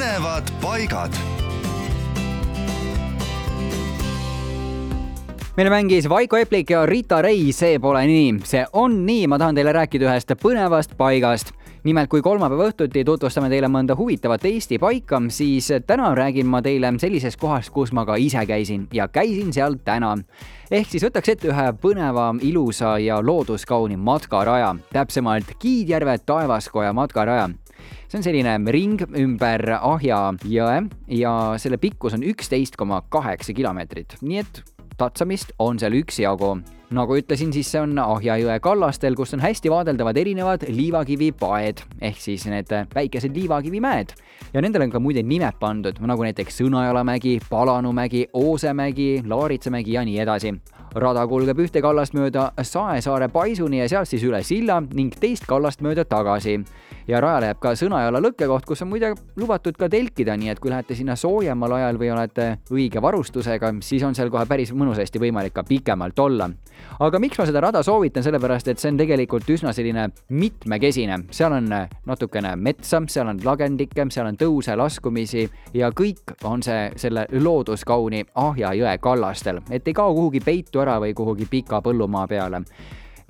põnevad paigad. meile mängis Vaiko Eplik ja Rita Ray See pole nii, see on nii, ma tahan teile rääkida ühest põnevast paigast. Nimelt, kui kolmapäeva õhtuti tutvustame teile mõnda huvitavat Eesti paika, siis täna räägin ma teile sellisest kohast, kus ma ka ise käisin ja käisin seal täna. ehk siis võtaks ette ühe põneva, ilusa ja looduskauni matkaraja, täpsemalt Kiidjärve taevaskoja matkaraja see on selline ring ümber Ahja jõe ja selle pikkus on üksteist koma kaheksa kilomeetrit, nii et tatsamist on seal üksjagu. Nagu ütlesin, siis see on Ahja jõe kallastel, kus on hästi vaadeldavad erinevad liivakivipaed ehk siis need väikesed liivakivimäed. ja nendele on ka muide nimed pandud, nagu näiteks Sõnajalamägi, Palanumägi, Oosemägi, Laaritsamägi ja nii edasi rada kulgeb ühte kallast mööda Saesaare paisuni ja sealt siis üle silla ning teist kallast mööda tagasi. ja rajale jääb ka Sõnajala lõkkekoht, kus on muide lubatud ka telkida, nii et kui lähete sinna soojemal ajal või olete õige varustusega, siis on seal kohe päris mõnusasti võimalik ka pikemalt olla. Aga miks ma seda rada soovitan, sellepärast et see on tegelikult üsna selline mitmekesine, seal on natukene metsa, seal on lagendikke, seal on tõuse, laskumisi ja kõik on see selle looduskauni Ahja jõe kallastel, et ei kao kuhugi peitu ära või kuhugi pika põllumaa peale,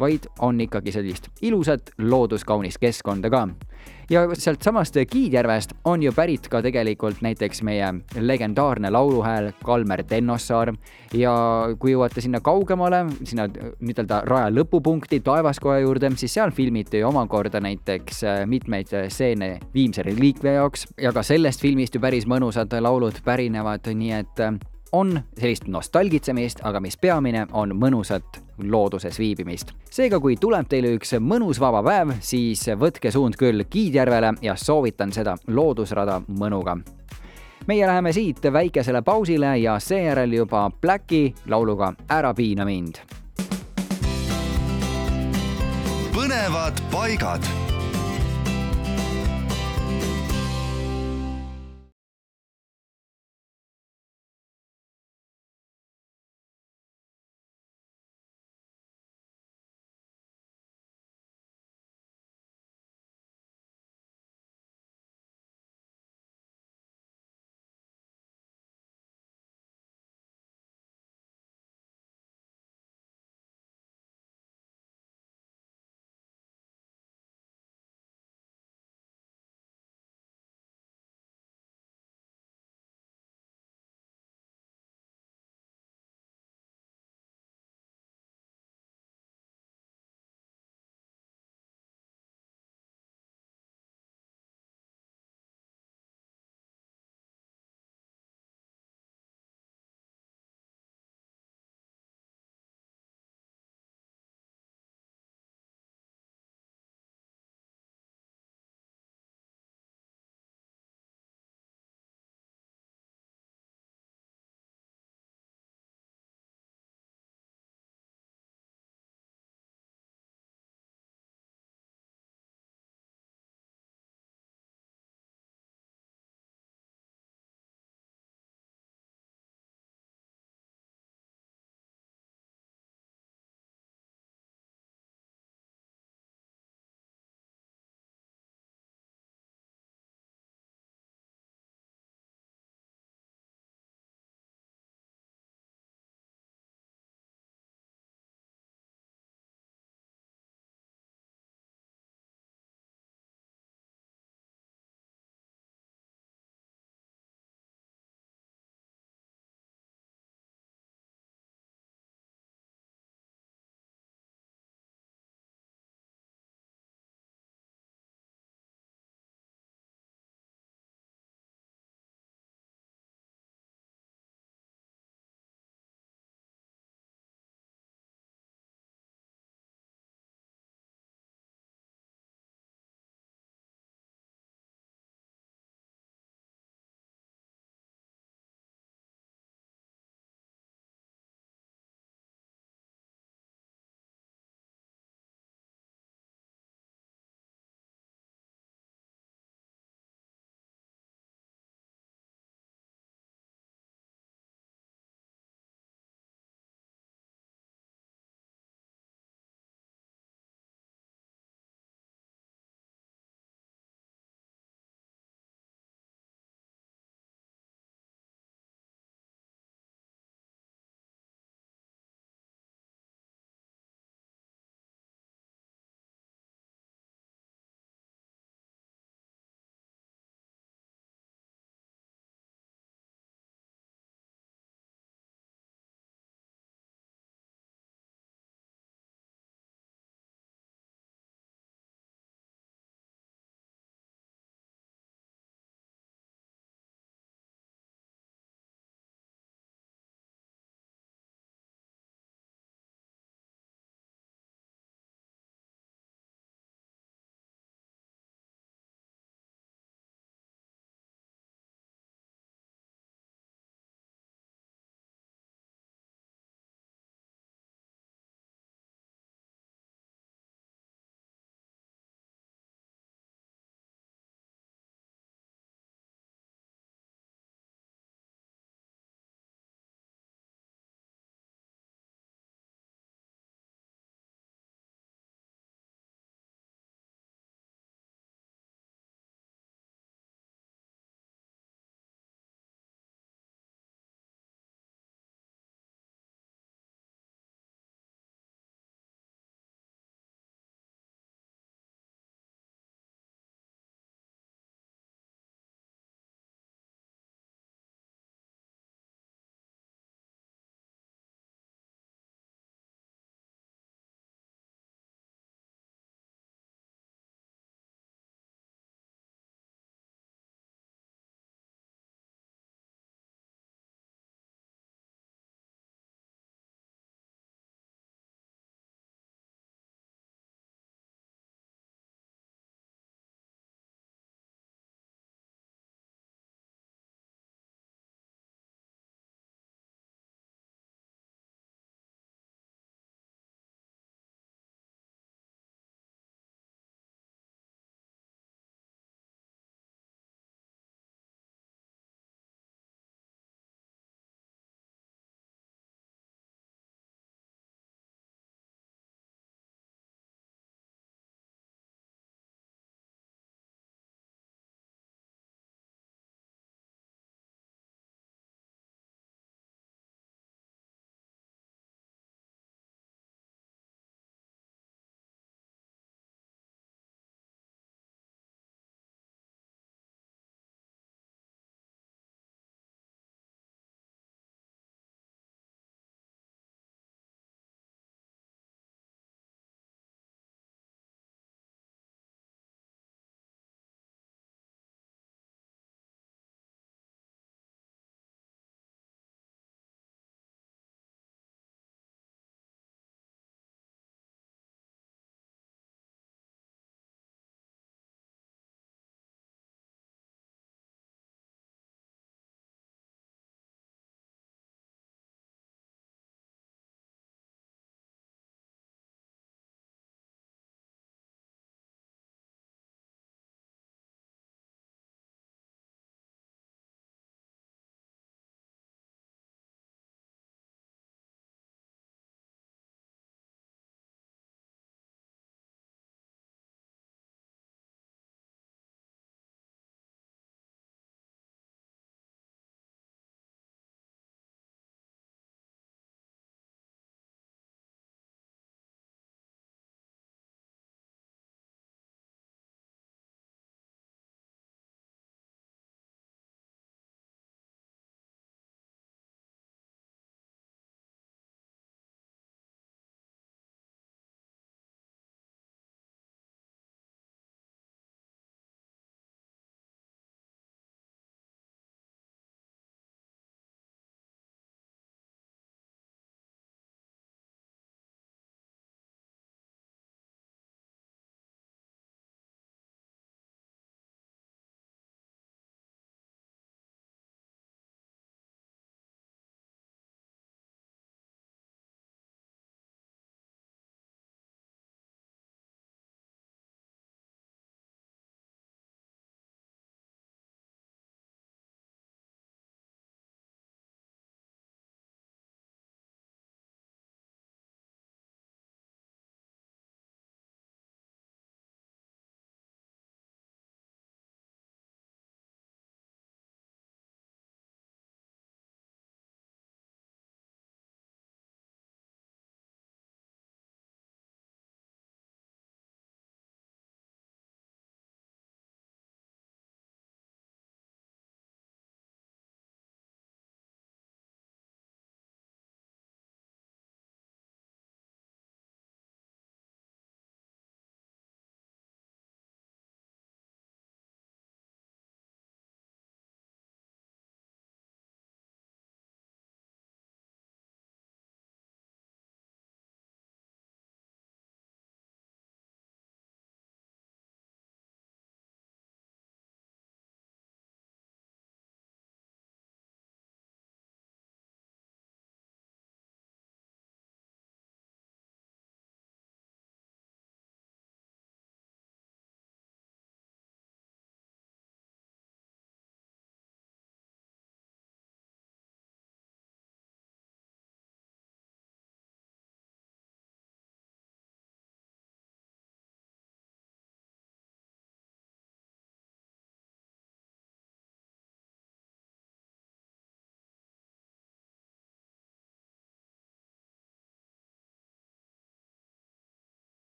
vaid on ikkagi sellist ilusat looduskaunist keskkonda ka. Ja sealtsamast Kiidjärvest on ju pärit ka tegelikult näiteks meie legendaarne lauluhääl Kalmer Tennossaar. Ja kui jõuate sinna kaugemale, sinna nii-öelda raja lõpupunkti Taevaskoja juurde, siis seal filmiti omakorda näiteks mitmeid stseene Viimse reliikvia jaoks. Ja ka sellest filmist ju päris mõnusad laulud pärinevad, nii et on sellist nostalgitsemist, aga mis peamine, on mõnusat looduses viibimist. seega, kui tuleb teile üks mõnus vaba päev, siis võtke suund küll Kiidjärvele ja soovitan seda loodusrada mõnuga. meie läheme siit väikesele pausile ja seejärel juba Blacki lauluga Ära piina mind. põnevad paigad